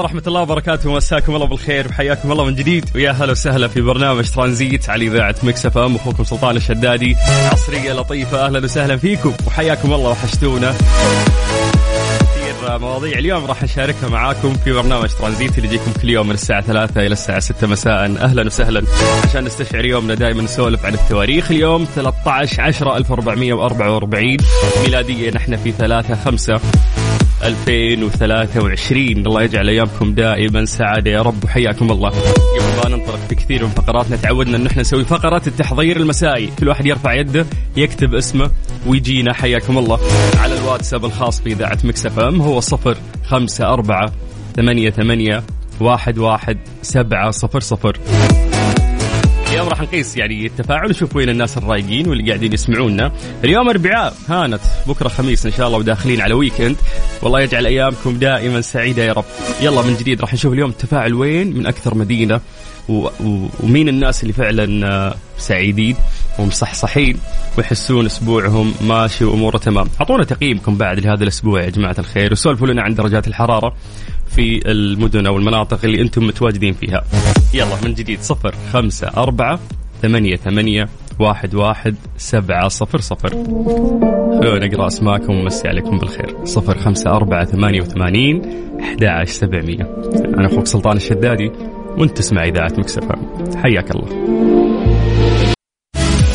ورحمة الله وبركاته. مساكم الله بالخير وحياكم الله من جديد. ويا هلا وسهلا في برنامج ترانزيت على إذاعة Mix FM. أخوكم سلطان الشدادي. عصرية لطيفة. أهلا وسهلا فيكم. وحياكم الله وحشتونا. كثير مواضيع. اليوم راح نشاركها معاكم في برنامج ترانزيت اللي يجيكم كل يوم من الساعة 3 إلى الساعة 6 مساء. أهلا وسهلا. عشان نستشعر يومنا دائما نسولف عن التواريخ. اليوم 13 10 1444 ميلادية نحن في 3 5 2023 الله يجعل أيامكم دائما سعادة. يا رب وحياكم الله. قبل ما ننطلق في كثير من فقراتنا تعودنا إن إحنا نسوي فقرات التحضير المسائي. كل واحد يرفع يده يكتب اسمه ويجينا. حياكم الله. على الواتساب الخاص باذاعه Mix FM هو صفر خمسة أربعة ثمانية ثمانية واحد واحد سبعة صفر صفر. اليوم راح نقيس يعني التفاعل. ونشوف وين الناس الرايقين واللي قاعدين يسمعونا. اليوم أربعاء. هانت. بكرة خميس إن شاء الله وداخلين على ويكند والله يجعل أيامكم دائما سعيدة يا رب. يلا من جديد راح نشوف اليوم التفاعل وين من أكثر مدينة و... و... ومين الناس اللي فعلا آه، سعيدين. ومصحصحين ويحسون أسبوعهم ماشي وأموره تمام. أعطونا تقييمكم بعد لهذا الأسبوع يا جماعة الخير وسولفوا لنا عن درجات الحرارة في المدن أو المناطق اللي أنتم متواجدين فيها. يلا من جديد صفر خمسة أربعة ثمانية ثمانية واحد واحد سبعة صفر صفر. خلونا نقرأ أسماءكم ومسي عليكم بالخير. صفر خمسة أربعة ثمانية وثمانين أحد عشر سبعمية. أنا أخوك سلطان الشدادي وأنت تسمع إذاعة Mix FM حياك الله.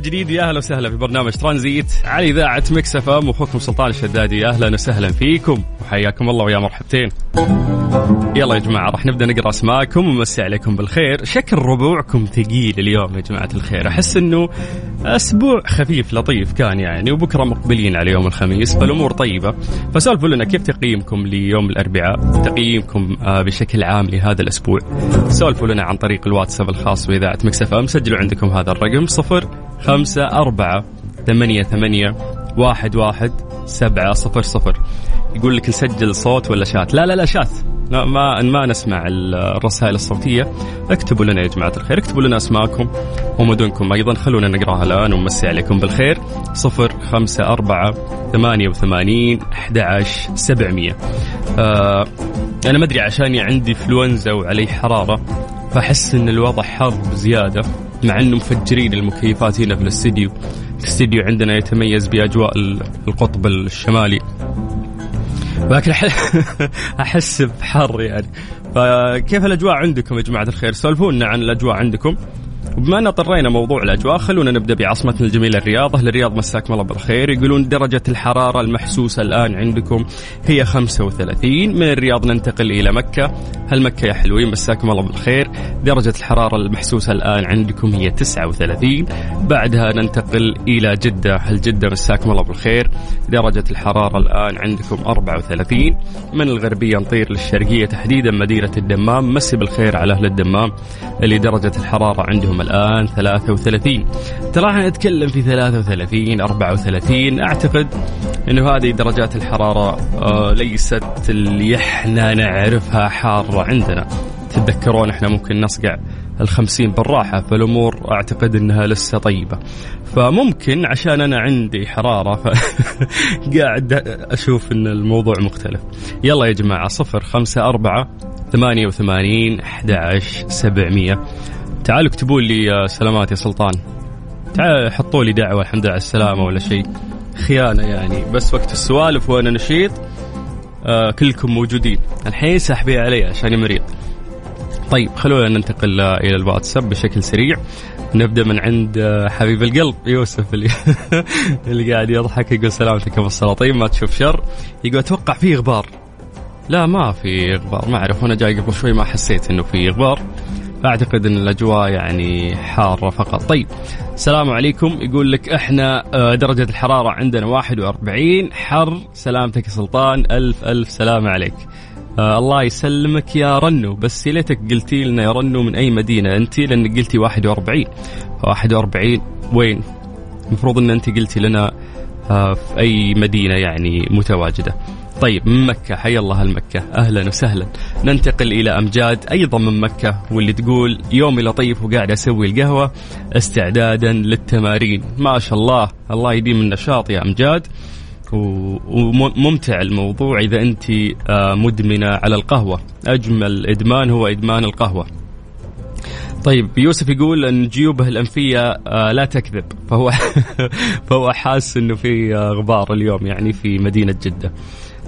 من جديد. يا أهلا وسهلا في برنامج ترانزيت على إذاعة مكس إف إم. واخوكم سلطان الشدادي. أهلا وسهلا فيكم وحياكم الله ويا مرحبتين. يلا يا جماعة راح نبدأ نقرأ أسماءكم ونمسي عليكم بالخير، شكل ربوعكم ثقيل اليوم يا جماعة الخير، أحس إنه أسبوع خفيف لطيف كان يعني وبكرة مقبلين على يوم الخميس فالأمور طيبة، فسولفوا لنا كيف تقييمكم ليوم الأربعاء؟ تقييمكم آه، بشكل عام لهذا الأسبوع. سولفوا لنا عن طريق الواتساب الخاص بإذاعة مكس إف إم، سجلوا عندكم هذا الرقم صفر خمسة أربعة ثمانية ثمانية واحد واحد سبعة صفر صفر. يقول لك نسجل صوت ولا شات؟ لا لا لا شات. لا ما ما نسمع الرسائل الصوتية. اكتبوا لنا يا جماعة الخير اكتبوا لنا أسماءكم ومدنكم. أيضا خلونا نقراها الآن ونمسي عليكم بالخير. صفر خمسة أربعة ثمانية وثمانين أحد عشر سبعمية. آه أنا ما أدري عشاني عندي فلونزا وعلي حرارة فأحس إن الوضع حر بزيادة. مع إنه مفجرين المكيفات هنا في الاستديو. الاستديو عندنا يتميز بأجواء ال- القطب الشمالي. لكن احس بحر يعني. فكيف الأجواء عندكم يا جماعة الخير؟ سولفونا عن الأجواء عندكم. وبما أن طرينا موضوع الأجواء خلونا نبدأ بعاصمتنا الجميلة الرياض أهل الرياض مساكم الله بالخير. يقولون درجة الحرارة المحسوسة الآن عندكم هي 35 من الرياض ننتقل إلى مكة. هل مكة يا حلوين؟ مساكم الله بالخير. درجة الحرارة المحسوسة الآن عندكم هي 39 بعدها ننتقل إلى جدة. هل جدة مساكم الله بالخير؟ درجة الحرارة الآن عندكم 34 من الغربية نطير للشرقية تحديدا مدينة الدمام. مسي بالخير على أهل الدمام اللي درجة الحرارة عندهم الآن 33 ترى إحنا نتكلم في 33 34 أعتقد إنه هذه درجات الحرارة آه ليست اللي إحنا نعرفها حارة عندنا. تتذكرون إحنا ممكن نصقع الخمسين بالراحة فالأمور أعتقد أنها لسه طيبة. فممكن عشان أنا عندي حرارة فقاعد أشوف أن الموضوع مختلف. يلا يا جماعة صفر خمسة أربعة ثمانية وثمانين أحد سبعمية. تعالوا اكتبوا لي سلامات يا سلطان. تعالوا حطوا لي دعوة الحمد لله على السلامة ولا شيء. خيانة يعني. بس وقت السوالف وأنا نشيط آه كلكم موجودين. الحين سحبي علي عشان مريض طيب خلونا ننتقل إلى الواتساب بشكل سريع. نبدأ من عند آه، حبيب القلب يوسف اللي اللي قاعد يضحك يقول سلامتك أبو السلاطين ما تشوف شر. يقول أتوقع في غبار لا ما في غبار ما أعرف وأنا جاي قبل شوي ما حسيت إنه في غبار أعتقد إن الأجواء يعني حارة فقط. طيب السلام عليكم. يقول لك إحنا آه، درجة الحرارة عندنا 41 حر سلامتك يا سلطان. ألف ألف سلامه عليك. آه الله يسلمك يا رنو. بس ليتك قلتي لنا يا رنو من أي مدينة أنت لانك قلتي 41 ف 41 وين؟ المفروض إن أنت قلتي لنا آه في أي مدينة يعني متواجدة. طيب من مكة. حي الله المكة أهلا وسهلا. ننتقل إلى أمجاد أيضا من مكة واللي تقول يومي لطيف وقاعد أسوي القهوة استعدادا للتمارين. ما شاء الله. الله يديم النشاط يا أمجاد. وممتع الموضوع إذا أنت آه، مدمنة على القهوة. أجمل إدمان هو إدمان القهوة. طيب يوسف يقول إن جيوبه الأنفية آه، لا تكذب. فهو فهو حاس إنه في آه، غبار اليوم يعني في مدينة جدة.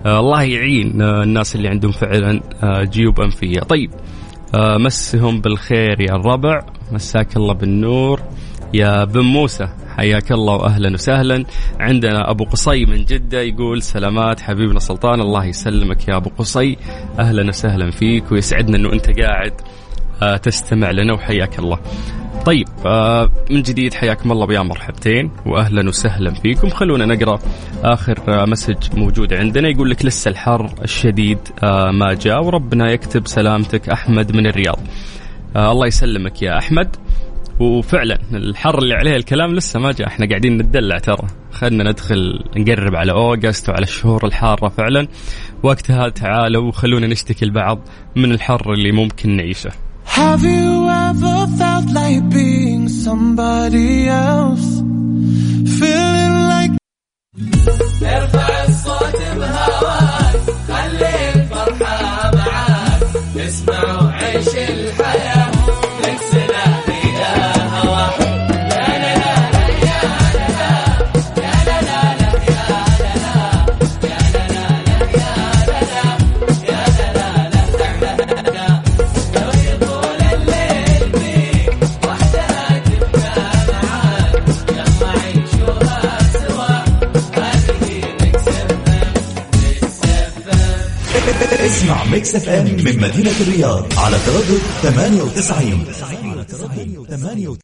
آه، الله يعين آه، الناس اللي عندهم فعلا آه، جيوب أنفية. طيب مسهم بالخير يا الربع مساك الله بالنور. يا بن موسى حياك الله واهلا وسهلا. عندنا أبو قصي من جدة يقول سلامات حبيبنا سلطان الله يسلمك يا أبو قصي. أهلا وسهلا فيك ويسعدنا إنه أنت قاعد تستمع لنا وحياك الله. طيب آه، من جديد حياكم الله بيا مرحبتين واهلا وسهلا فيكم. خلونا نقرأ آخر آه، مسج موجود عندنا. يقول لك لسه الحر الشديد آه، ما جاء وربنا يكتب سلامتك أحمد من الرياض. الله يسلمك يا أحمد. وفعلا الحر اللي عليه الكلام لسه ما جاء. إحنا قاعدين نتدلع ترى. خلنا ندخل نقرب على أوغست وعلى الشهور الحارة فعلا. وقتها تعالوا وخلونا نشتكي البعض من الحر اللي ممكن نعيشه. Have you ever felt like being somebody else? Feeling like ميكس إف إم من مدينة الرياض على تردد 98 98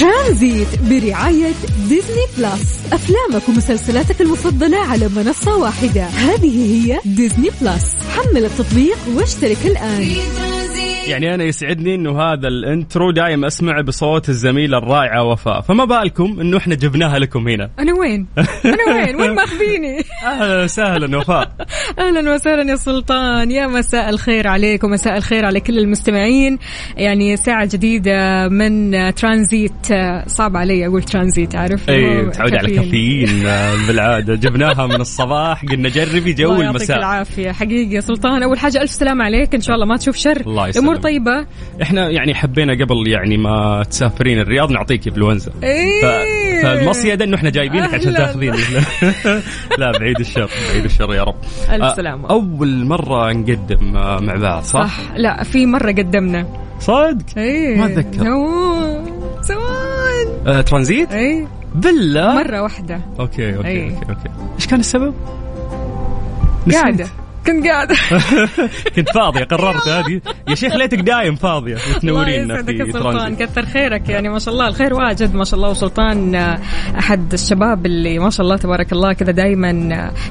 ترانزيت برعاية ديزني بلس. أفلامك ومسلسلاتك المفضلة على منصة واحدة. هذه هي ديزني بلس. حمل التطبيق واشترك الآن. في يعني أنا يسعدني إنه هذا ال intro دايم اسمعه بصوت الزميلة الرائعة وفاء. فما بالكم إنه إحنا جبناها لكم هنا. أنا وين؟ أنا وين؟ وين ماخذيني؟ أهلا وسهلا وفاء. أهلا وسهلا يا سلطان. يا مساء الخير عليك ومساء الخير على كل المستمعين. يعني ساعة جديدة من ترانزيت. صعب علي أقول ترانزيت عارف؟ اي متعود على كافيين. آه، بالعادة. جبناها من الصباح قلنا جربي جو الله يعطيك المساء. العافية. حقيقي يا سلطان أول حاجة ألف سلام عليك. إن شاء الله ما تشوف شر. الله يسلمك. امور طيبة إحنا يعني حبينا قبل يعني ما تسافرين الرياض نعطيك إنفلونزا إيه ف- فالمصيدة إنه إحنا جايبينك عشان. تاخذين لا بعيد الشر بعيد الشر يا رب ألف آه، سلامة. أول مرة نقدم آه، مع بعض صح؟ صح لا في مرة قدمنا صدق؟ إيه ما أتذكر. زمان آه ترانزيت؟ إيه بالله مرة واحدة okay okay أي. okay okay إيش كان السبب؟ قاعدة كنت قاعدة كنت فاضية قررت هذه. يا شيخ ليتك دايم فاضية. يا في سلطان. كثر خيرك يعني ما شاء الله. الخير واجد ما شاء الله. وسلطان أحد الشباب اللي ما شاء الله تبارك الله كذا دائما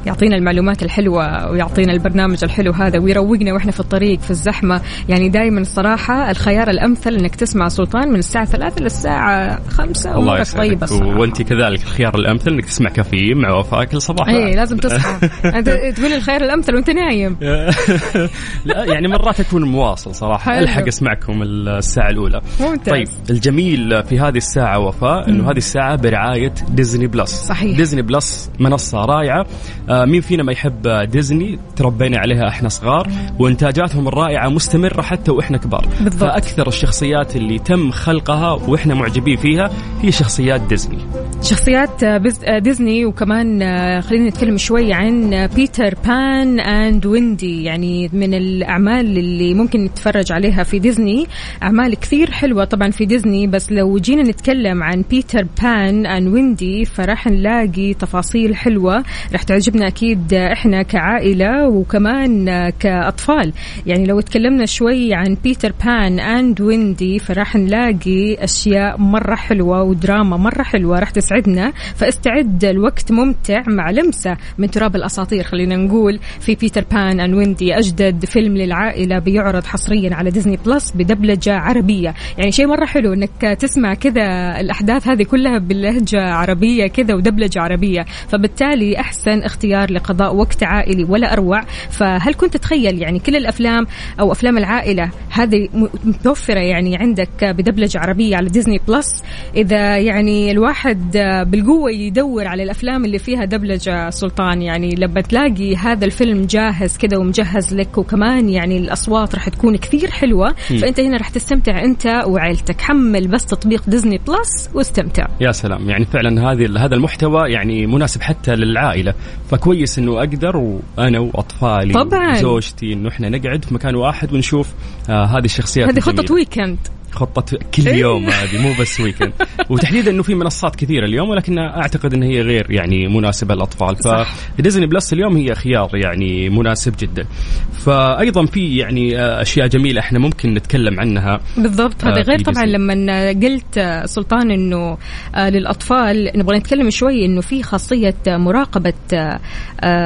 يعطينا المعلومات الحلوة ويعطينا البرنامج الحلو هذا ويروقنا وإحنا في الطريق في الزحمة. يعني دائما الصراحة الخيار الأمثل إنك تسمع سلطان من الساعة 3 للساعه 5 الله الصراحة. وأنت كذلك الخيار الأمثل إنك تسمع كافيين مع وفاء كل صباح. اي. لازم تصحى أنت تقول الخير الأمثل وأنت نايم. لا يعني مرات أكون مواصل صراحة. حلو. الحق اسمعكم الساعة الأولى. ممتاز. طيب الجميل في هذه الساعة وفاء إنه هذه الساعة برعاية ديزني بلس. صحيح. ديزني بلس منصة رائعة. آه مين فينا ما يحب ديزني؟ تربينا عليها إحنا صغار. وإنتاجاتهم الرائعة مستمرة حتى وإحنا كبار. بالضبط. فأكثر الشخصيات اللي تم خلقها وإحنا معجبين فيها هي شخصيات ديزني. شخصيات آه، ديزني وكمان آه، خلينا نتكلم شوي عن آه، Peter Pan and Wendy يعني من الأعمال اللي ممكن نتفرج عليها في ديزني. أعمال كثير حلوة طبعا في ديزني بس لو جينا نتكلم عن Peter Pan and Wendy فراح نلاقي تفاصيل حلوة. راح تعجبنا أكيد آه، إحنا كعائلة وكمان كأطفال. يعني لو تكلمنا شوي عن Peter Pan and Wendy فراح نلاقي أشياء مرة حلوة ودراما مرة حلوة راح تسعدنا. فاستعد الوقت ممتع مع لمسة من تراب الأساطير خلينا نقول في Peter Pan and Wendy أجدد فيلم للعائلة بيعرض حصريا على ديزني بلس بدبلجة عربية. يعني شيء مرة حلو إنك تسمع كذا الأحداث هذه كلها باللهجه عربية كذا ودبلجة عربية. فبالتالي أحسن اختيار لقضاء وقت عائلي ولا أروع. فهل كنت تتخيل يعني كل الأفلام أو أفلام العائلة هذه م- متوفرة يعني عندك بدبلجة عربية على ديزني بلس؟ إذا يعني الواحد بالقوة يدور على الأفلام اللي فيها دبلجة سلطان يعني لما تلاقي هذا الفيلم جاهز كذا ومجهز لك وكمان يعني الأصوات راح تكون كثير حلوة فأنت هنا راح تستمتع أنت وعائلتك حمل بس تطبيق ديزني بلس واستمتع. يا سلام. يعني فعلا هذه هذا المحتوى يعني مناسب حتى للعائلة. فكويس إنه أقدر وأنا وأطفالي طبعاً. وزوجتي إنه إحنا نقعد في مكان واحد ونشوف آه هذه الشخصيات هذه. خطة weekend خطة كل إيه. يوم هذه مو بس weekend وتحديدا إنه في منصات كثيرة اليوم ولكن أعتقد إن هي غير يعني مناسبة للأطفال. فديزني بلس اليوم هي خيار يعني مناسب جدا فايضا في يعني آه، أشياء جميلة إحنا ممكن نتكلم عنها بالضبط هذا آه، غير طبعا. لما قلت آه، سلطان إنه للأطفال نبغى نتكلم شوي إنه في خاصية مراقبة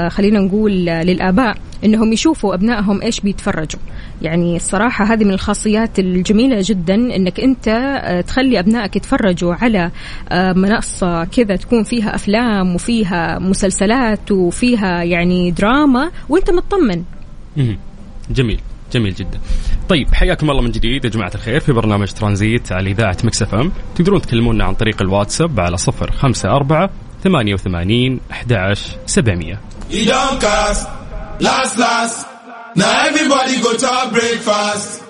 خلينا نقول للآباء إنهم يشوفوا أبنائهم إيش بيتفرجوا. يعني الصراحة هذه من الخاصيات الجميلة جدا إنك أنت آه، تخلي أبنائك يتفرجوا على آه، منصة كذا تكون فيها أفلام وفيها مسلسلات وفيها يعني دراما وأنت مطمن. جميل جميل جدا. طيب حياكم الله من جديد يا جماعة الخير في برنامج ترانزيت على إذاعة مكس إف إم، تقدرون تكلمونا عن طريق الواتساب على 054 88 11 700. Last, last. Now everybody go chop breakfast.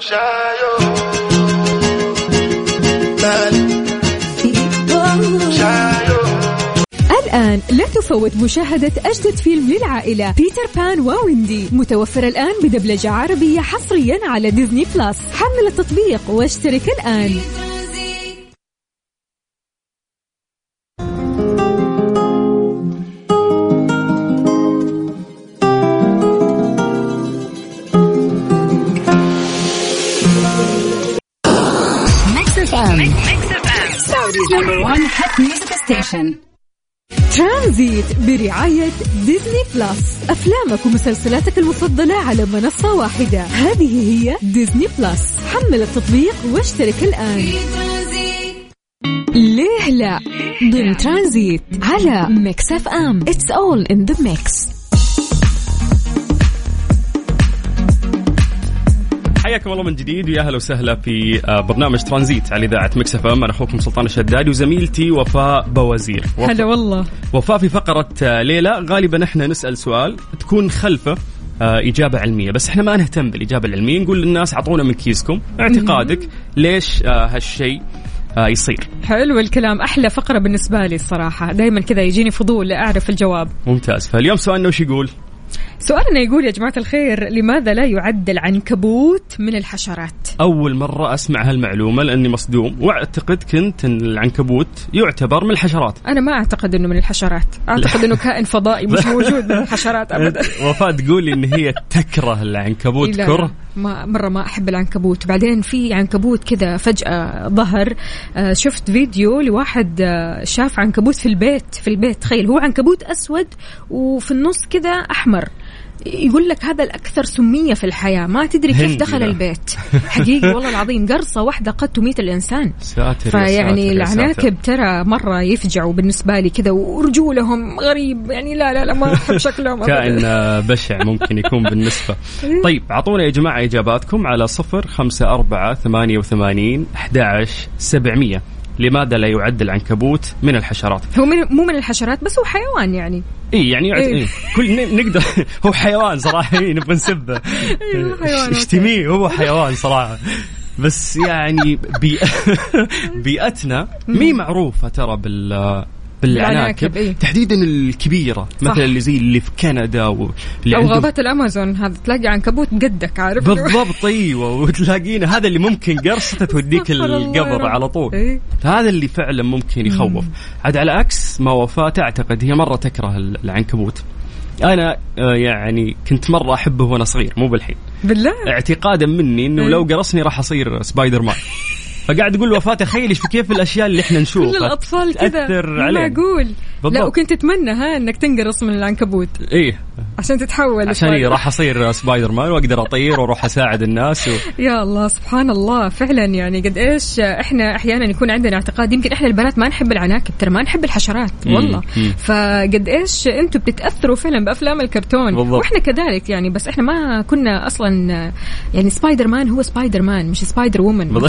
الآن لا تفوت مشاهدة أجدد فيلم للعائلة بيتر بان وويندي. متوفر الآن بدبلجة عربية حصريا على ديزني بلس. حمل التطبيق واشترك الآن. ترانزيت برعاية Disney Plus. أفلامك ومسلسلاتك المفضلة على منصة واحدة. هذه هي Disney Plus. حمل التطبيق واشترك الآن. ليه لا؟ ضمن ترانزيت على Mix FM. It's all in the mix. حياكم الله من جديد ويا أهلا وسهلا في آه، برنامج ترانزيت على إذاعة Mix FM. أنا أخوكم سلطان الشدادي وزميلتي وفاء بوازير وف- هلا والله. وفاء في فقرة آه، ليلى. غالبا إحنا نسأل سؤال تكون خلفه آه، إجابة علمية بس إحنا ما نهتم بالإجابة العلمية. نقول للناس أعطونا من كيسكم اعتقادك ليش هالشيء يصير؟ حلو الكلام. أحلى فقرة بالنسبة لي الصراحة. دائما كذا يجيني فضول أعرف الجواب. ممتاز. فاليوم سؤالنا وش يقول؟ سؤالنا يقول يا جماعة الخير لماذا لا يعد العنكبوت من الحشرات؟ أول مرة أسمع هالمعلومة لأني مصدوم وأعتقد كنت أن العنكبوت يعتبر من الحشرات. أنا ما أعتقد إنه من الحشرات أعتقد إنه كائن فضائي مش موجود من الحشرات ابدا. وفاء تقول لي إن هي تكره العنكبوت كره؟ ما مرة ما أحب العنكبوت. بعدين في عنكبوت كذا فجأة ظهر. آه، شفت فيديو لواحد آه، شاف عنكبوت في البيت في البيت. تخيل هو عنكبوت أسود وفي النص كذا أحمر. يقول لك هذا الأكثر سمية في الحياة. ما تدري كيف دخل ذا. البيت. حقيقي والله العظيم قرصة واحدة قد تميت الإنسان. ساتر فيعني. العناكب ترى مرة يفجعوا بالنسبة لي كذا ورجولهم غريب. يعني لا لا لا ما أحب شكلهم. كائن آه، بشع ممكن يكون بالنسبة. طيب أعطونا يا جماعة إجاباتكم على صفر خمسة أربعة ثمانية وثمانين أحد سبعمية. لماذا لا يعد العنكبوت من الحشرات؟ هو من مو من الحشرات بس هو حيوان يعني إي يعني يعد... إيه. إيه. كل نقدر هو حيوان صراحة إيه نبغى نسبه أيوه، حيوان، إيش تميه هو حيوان صراحة بس يعني بي... بيئتنا مي معروفة ترى بال بالعناكب إيه. تحديدا الكبيرة مثلا اللي زي اللي في كندا واللي أو غابات الأمازون هذا تلاقي عنكبوت قدك عارف؟ بالضبط إيوه وتلاقينا هذا اللي ممكن قرصته توديك القبر. على طول. إيه. هذا اللي فعلا ممكن يخوف. عاد على عكس ما وفاة تعتقد هي مرة تكره العنكبوت. أنا آه، يعني كنت مرة أحبه وأنا صغير مو بالحين. بالله؟ اعتقادا مني إنه إيه. لو قرصني راح أصير سبايدر مان. فقاعد أقول وفاء تخيل إيش كيف الأشياء اللي إحنا نشوفها. كل الأطفال كذا. معقول لا. وكنت أتمنى ها إنك تنقرص من العنكبوت. إيه. عشان تتحول عشان. إيه راح أصير سبايدر مان وأقدر أطير وأروح أساعد الناس و... يا الله سبحان الله. فعلا يعني قد إيش إحنا أحيانا يكون عندنا اعتقاد يمكن إحنا البنات ما نحب العناكب ترى ما نحب الحشرات والله. مم. فقد إيش أنتم بتتأثروا فعلا بأفلام الكرتون. بالضبط. وإحنا كذلك يعني بس إحنا ما كنا أصلا يعني سبايدر مان هو سبايدر مان مش Spider-Woman.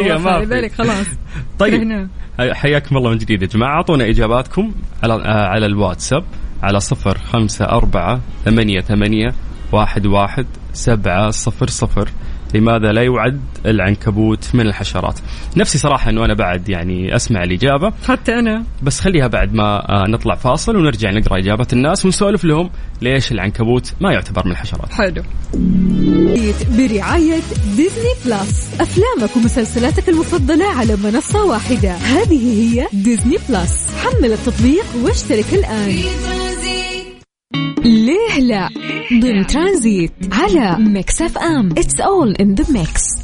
إيه، ما. لذلك خلاص. طيب. حياكم الله من جديد يا جماعة. أعطونا إجاباتكم على آه، على الواتساب على صفر خمسة أربعة ثمانية ثمانية واحد واحد سبعة صفر صفر. لماذا لا يعد العنكبوت من الحشرات؟ نفسي صراحة أنه أنا بعد يعني أسمع الإجابة. حتى أنا. بس خليها بعد ما آه، نطلع فاصل ونرجع نقرأ إجابات الناس ونسولف لهم ليش العنكبوت ما يعتبر من الحشرات. حلو. برعاية Disney Plus. أفلامك ومسلسلاتك المفضلة على منصة واحدة. هذه هي Disney Plus. حمل التطبيق واشترك الآن. ليه لا ضمن ترانزيت على Mix FM. It's all in the mix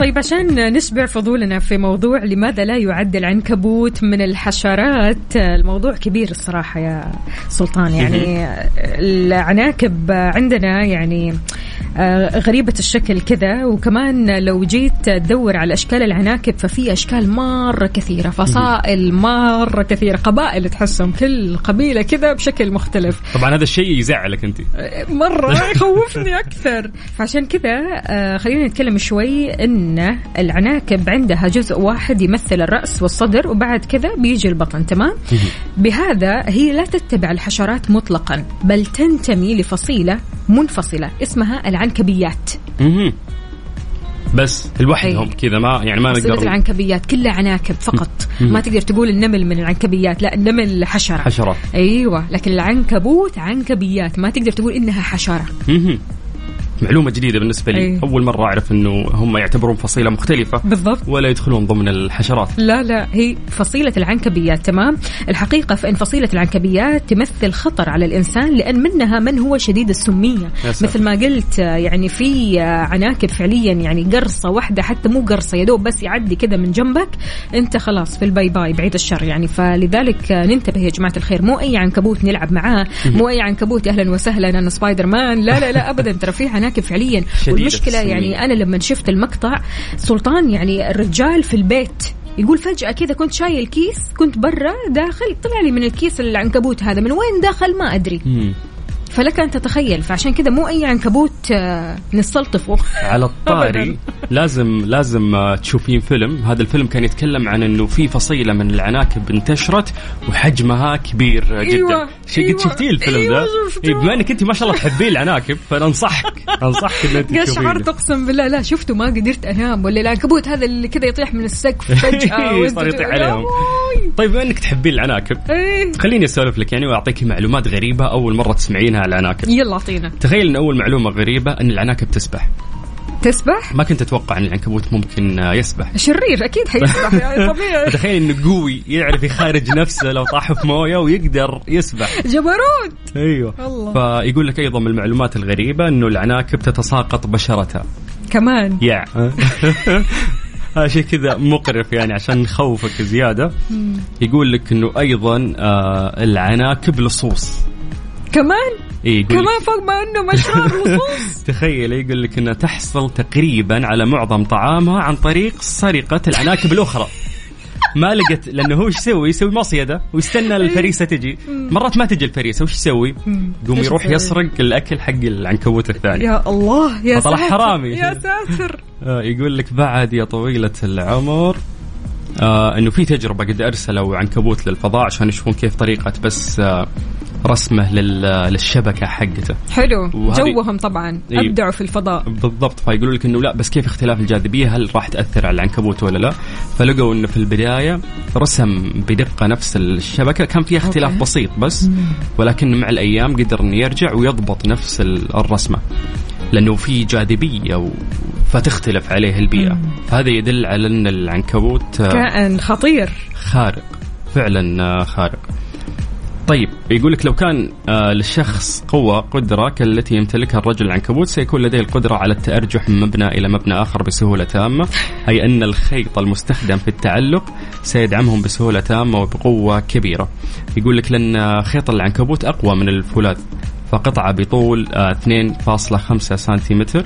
طيب عشان نشبع فضولنا في موضوع لماذا لا يعد العنكبوت من الحشرات الموضوع كبير الصراحة يا سلطان. يعني العناكب عندنا يعني آه، غريبة الشكل كذا. وكمان لو جيت تدور على أشكال العناكب ففي أشكال مرة كثيرة فصائل مرة كثيرة قبائل تحسهم كل قبيلة كذا بشكل مختلف. طبعا هذا الشيء يزعلك أنت. مرة يخوفني أكثر. فعشان كذا آه، خلينا نتكلم شوي إن العناكب عندها جزء واحد يمثل الرأس والصدر وبعد كذا بيجي البطن تمام؟ بهذا هي لا تتبع الحشرات مطلقا بل تنتمي لفصيلة منفصلة اسمها العنكبيات. بس لوحدهم. كذا ما يعني ما نقدر العنكبيات كلها عناكب فقط. ما تقدر تقول النمل من العنكبيات لا النمل حشرة. حشرات أيوه لكن العنكبوت عنكبيات ما تقدر تقول إنها حشرة. مهم. معلومة جديدة بالنسبة لي. أي. أول مرة أعرف أنه هم يعتبرون فصيلة مختلفة بالضبط. ولا يدخلون ضمن الحشرات. لا لا هي فصيلة العنكبيات تمام؟ الحقيقة فإن فصيلة العنكبيات تمثل خطر على الإنسان لأن منها من هو شديد ساتر. مثل ما قلت يعني في عناكب فعليا يعني قرصة واحدة حتى مو قرصة يا دوب بس يعدي كذا من جنبك أنت خلاص في ال bye bye بعيد الشر يعني. فلذلك ننتبه يا جماعة الخير مو أي عنكبوت نلعب معاه مو أي عنكبوت أهلا وسهلا أنا سبايدر مان لا لا لا أبدا. ترى في عناكب فعليا شديدة والمشكلة السمية. يعني أنا لما شفت المقطع سلطان يعني الرجال في البيت يقول فجأة كذا كنت شايل كيس كنت برا داخل طلع لي من الكيس العنكبوت هذا من وين دخل ما أدري مم. فلك أن تتخيل فعشان كذا مو أي عنكبوت آه، نستلطفه. على الطاري. لازم لازم آه، تشوفين فيلم. هذا الفيلم كان يتكلم عن إنه في فصيلة من العناكب انتشرت وحجمها كبير جدا. أيوة، شي أيوة، قد شفتيه الفيلم أيوة، ده. إيه، بما إنك أنت ما شاء الله تحبين العناكب فننصحك أنصحك ان انت قشعرت اقسم بالله. لا شفته ما قدرت أنام. ولا العنكبوت هذا اللي كذا يطيح من السقف فجأة وأنت صار يطيح عليهم. طيب بما إنك تحبين العناكب إيه. خليني أسولف لك. يعني واعطيك معلومات غريبة أول مرة تسمعينها. على العناكب. يلا أعطينا. تخيل إن أول معلومة غريبة إن العناكب تسبح. تسبح؟ ما كنت أتوقع إن العنكبوت ممكن يسبح. شرير أكيد حيسبح. يعني طبيعي. تخيل انه قوي يعرف يخارج نفسه لو طاح في موية ويقدر يسبح. جبروت. أيوه. الله. فيقول لك أيضا من المعلومات الغريبة إنه العناكب تتساقط بشرتها. كمان. يع هذا شيء كذا مقرف يعني عشان نخوفك زيادة. يقول لك إنه أيضا آه العناكب لصوص. كمان إيه كمان فوق ما إنه مشروع لصوص تخيل يقول لك انها تحصل تقريبا على معظم طعامها عن طريق سرقة العناكب الأخرى ما لقت لأنه هو إيش يسوي؟ يسوي مصيدة ويستنى الفريسة تجي، مرات ما تجي الفريسة وش يسوي؟ يقوم يروح؟ يسرق الأكل حق العنكبوت الثاني. يا الله يا ساتر حرامي. يا ساتر آه يقول لك بعد يا طويلة العمر آه إنه في تجربة قد أرسلوا عنكبوت للفضاء عشان يشوفون كيف طريقة بس آه رسمه لل- للشبكة حقته. حلو. جوهم طبعا. أبدعوا في الفضاء. بالضبط. فيقولوا لك إنه لا بس كيف اختلاف الجاذبية؟ هل راح تأثر على العنكبوت ولا لا؟ فلقوا إنه في البداية رسم بدقة نفس الشبكة كان فيها اختلاف أوكي. بسيط بس ولكن مع الأيام قدر إنه يرجع ويضبط نفس ال- الرسمة. لأنه في جاذبية و... فتختلف عليه البيئة. فهذا يدل على إن العنكبوت آه، كائن خطير. خارق. فعلا آه، خارق. طيب يقول لك لو كان آه، للشخص قوة قدرة كالتي يمتلكها الرجل العنكبوت سيكون لديه القدرة على التأرجح من مبنى إلى مبنى آخر بسهولة تامة. أي أن الخيط المستخدم في التعلق سيدعمهم بسهولة تامة وبقوة كبيرة. يقول لك لأن خيط العنكبوت أقوى من الفولاذ فقطعة بطول آه، 2.5 سنتيمتر.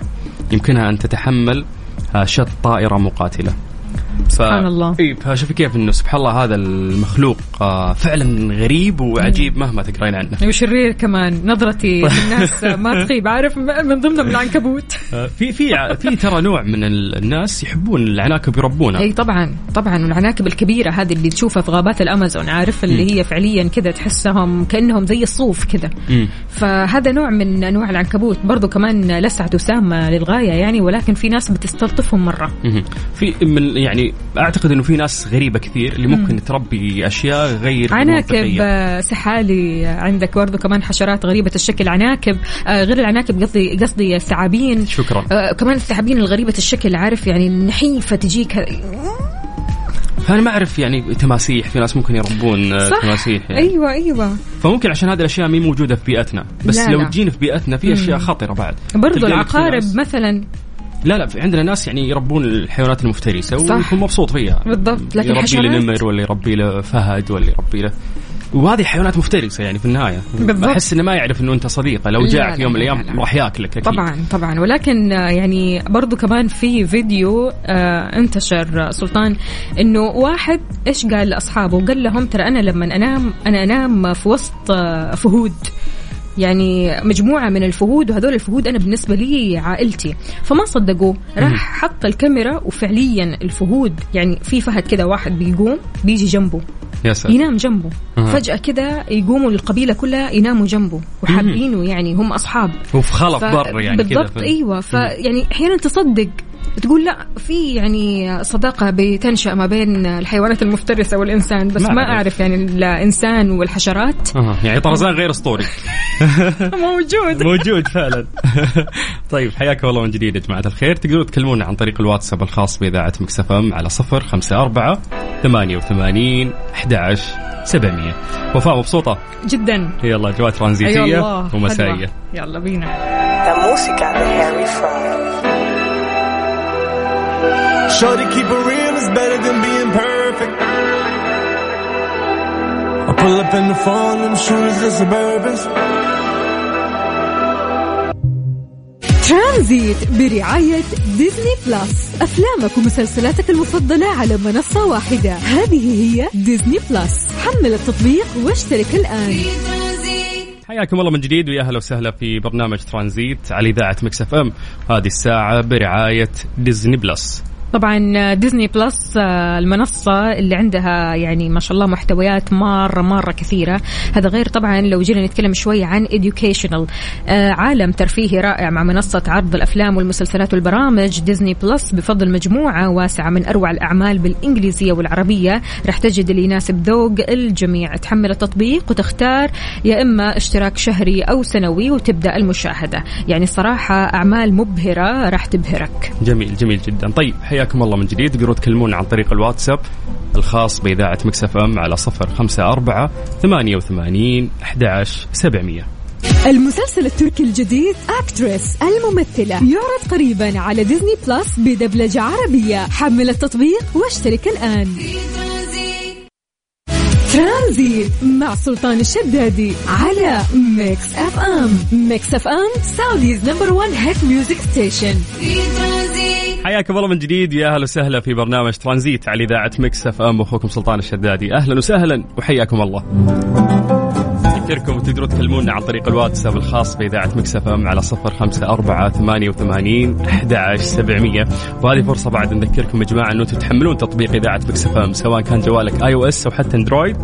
يمكنها أن تتحمل آه، شط طائرة مقاتلة. ف... سبحان الله. إي فشوفي كيف إنه سبحان الله هذا المخلوق آه، فعلا غريب وعجيب مهما تقرين عنه. وشرير كمان؟ نظرتي للناس ما تخيب. عارف من ضمنهم العنكبوت. آه، في في في ترى نوع من ال- الناس يحبون العناكب يربونها إي طبعا طبعا. والعناكب الكبيرة هذه اللي تشوفها في غابات الأمازون عارف؟ اللي هي فعليا كذا تحسهم كأنهم زي الصوف كذا. فهذا نوع من أنواع العنكبوت. برضو كمان لسعته سامه للغاية يعني ولكن في ناس بتستلطفهم مرة. في من يعني أعتقد إنه في ناس غريبة كثير اللي ممكن تربي أشياء غير عناكب. آه، سحالي عندك برضو كمان حشرات غريبة الشكل عناكب آه، غير العناكب قصدي قصدي الثعابين. شكرا. آه، كمان الثعابين الغريبة الشكل عارف يعني النحيفة تجيك. فانا ما أعرف يعني تماسيح في ناس ممكن يربون صح. تماسيح يعني. أيوه أيوه. فممكن عشان هذه الأشياء مي موجودة في بيئتنا بس لا، لو لا. تجينا في بيئتنا في أشياء خطرة بعد. برضو العقارب مثلا. لا لا في عندنا ناس يعني يربون الحيوانات المفترسه. ويكون مبسوط فيها. بالضبط، لكن يربي له؟ نمر ولا يربي له فهد ولا يربي له. وهذه حيوانات مفترسه يعني في النهاية. بالضبط. بحس إنه ما يعرف إنه أنت صديقه. لو لا، يوم من لا، الأيام لا، لا. راح ياكلك أكيد. طبعا طبعا. ولكن آه، يعني برضو كمان في فيديو آه انتشر آه، سلطان إنه واحد إيش قال لأصحابه؟ قال لهم ترى أنا لما أنام أنا أنام في وسط آه، فهود. يعني مجموعة من الفهود وهذول الفهود أنا بالنسبة لي عائلتي. فما صدقوه راح حط الكاميرا وفعليا الفهود يعني في فهد كذا واحد بيقوم بيجي جنبه. يا سلام ينام جنبه. أها. فجأة كذا يقوموا القبيلة كلها يناموا جنبه وحابينه يعني هم أصحاب. وفي خلف ف- برا يعني بالضبط في- أيوه فيعني أحيانا تصدق تقول لا في يعني صداقة بتنشأ ما بين الحيوانات المفترسة والإنسان بس ما ما, أعرف. أعرف يعني الإنسان والحشرات. أها. يعني طرزان غير أسطوري. موجود. موجود فعلا. طيب حياكم الله من جديد يا جماعة الخير. تقدروا تكلمونا عن طريق الواتساب الخاص بإذاعة مكسف ام على صفر خمسة أربعة ثمانية وثمانين أحد عشر سبعمية. وفاء مبسوطة؟ جدا. يلا أجواء أي ترانزيتية الله ومسائية. حلوة. يلا بينا. The música de Harry Fraud. Shorty keep it real is better than being perfect. I pull up in the phone, them shoes are Suburbans. ترانزيت برعاية Disney Plus أفلامك ومسلسلاتك المفضلة على منصة واحدة هذه هي Disney Plus حمل التطبيق واشترك الآن حياكم الله من جديد ويا أهلا وسهلا في برنامج ترانزيت على إذاعة Mix FM. هذه الساعة برعاية Disney Plus. طبعا Disney Plus آه، المنصة اللي عندها يعني ما شاء الله محتويات مرة مرة كثيرة. هذا غير طبعا لو جينا نتكلم شوي عن educational. آه، عالم ترفيهي رائع مع منصة عرض الأفلام والمسلسلات والبرامج Disney Plus بفضل مجموعة واسعة من أروع الأعمال بالإنجليزية والعربية. راح تجد اللي يناسب ذوق الجميع. تحمل التطبيق وتختار يا إما اشتراك شهري أو سنوي وتبدأ المشاهدة. يعني صراحة أعمال مبهرة راح تبهرك. جميل جميل جدا. طيب حياكم الله من جديد. تقدروا تكلمونا عن طريق الواتساب الخاص بإذاعة Mix FM على صفر خمسة أربعة ثمانية وثمانين أحد سبعمية. المسلسل التركي الجديد Aktris الممثلة يعرض قريبا على Disney Plus بدبلجة عربية. حمل التطبيق واشترك الآن. ترانزيت مع سلطان الشدادي على Mix FM. Mix FM Saudi's number 1 hit music station. حياكم الله من جديد. يا أهلا وسهلا في برنامج ترانزيت على إذاعة Mix FM. أخوكم سلطان الشدادي. أهلا وسهلا وحياكم الله. أذكركم تقدروا تكلمونا عن طريق الواتساب الخاص بإذاعة Mix FM على صفر خمسة أربعة ثمانية وثمانين أحد سبعمية. وهذه فرصة بعد نذكركم يا جماعة أنه تحملون تطبيق إذاعة Mix FM سواء كان جوالك iOS أو حتى Android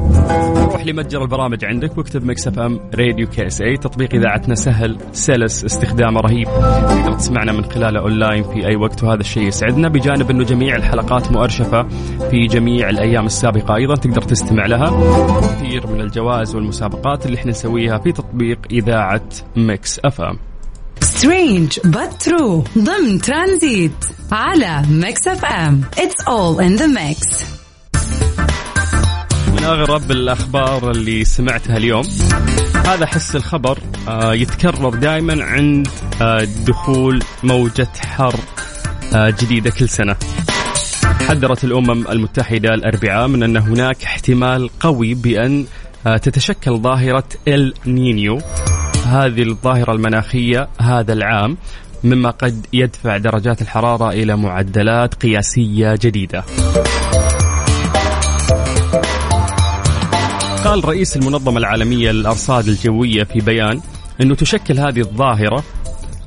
روح لمتجر البرامج عندك واكتب Mix FM Radio KSA تطبيق إذاعتنا سهل سلس استخدامه رهيب. تقدر تسمعنا من خلاله أونلاين في أي وقت وهذا الشيء يسعدنا بجانب أنه جميع الحلقات مؤرشفة في جميع الأيام السابقة أيضا تقدر تستمع لها. كثير من الجوائز والمسابقات اللي إحنا نسويها في تطبيق إذاعة Mix FM strange but true. ضمن ترانزيت على Mix FM it's all in the mix من أغرب الأخبار اللي سمعتها اليوم هذا حس الخبر آه، يتكرر دائما عند آه، دخول موجة حر آه، جديدة كل سنة. حذرت الأمم المتحدة الأربعاء من أن هناك احتمال قوي بأن آه، تتشكل ظاهرة إل نينيو. هذه الظاهرة المناخية هذا العام مما قد يدفع درجات الحرارة إلى معدلات قياسية جديدة. قال رئيس المنظمة العالمية للأرصاد الجوية في بيان أنه تشكل هذه الظاهرة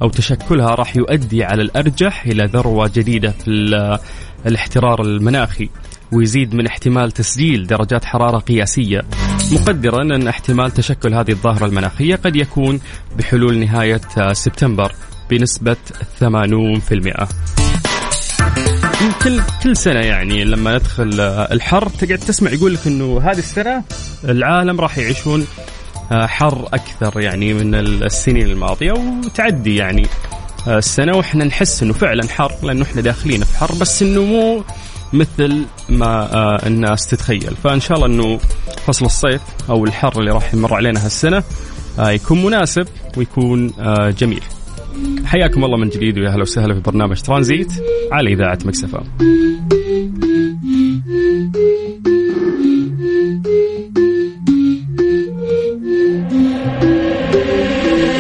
أو تشكلها راح يؤدي على الأرجح إلى ذروة جديدة في ال- الاحترار المناخي. ويزيد من احتمال تسجيل درجات حرارة قياسية. مقدرا أن احتمال تشكل هذه الظاهرة المناخية قد يكون بحلول نهاية سبتمبر بنسبة 80% كل كل سنة يعني لما ندخل الحر تقعد تسمع يقول لك إنه هذه السنة العالم راح يعيشون آه، حر أكثر يعني من السنين الماضية وتعدي يعني آه، السنة وإحنا نحس إنه فعلا حر لأنه إحنا داخلين في حر بس إنه مو مثل ما آه، الناس تتخيل. فإن شاء الله إنه فصل الصيف أو الحر اللي راح يمر علينا هالسنة آه، يكون مناسب ويكون آه، جميل. حياكم الله من جديد ويا أهلا وسهلا في برنامج ترانزيت على إذاعة مكسفه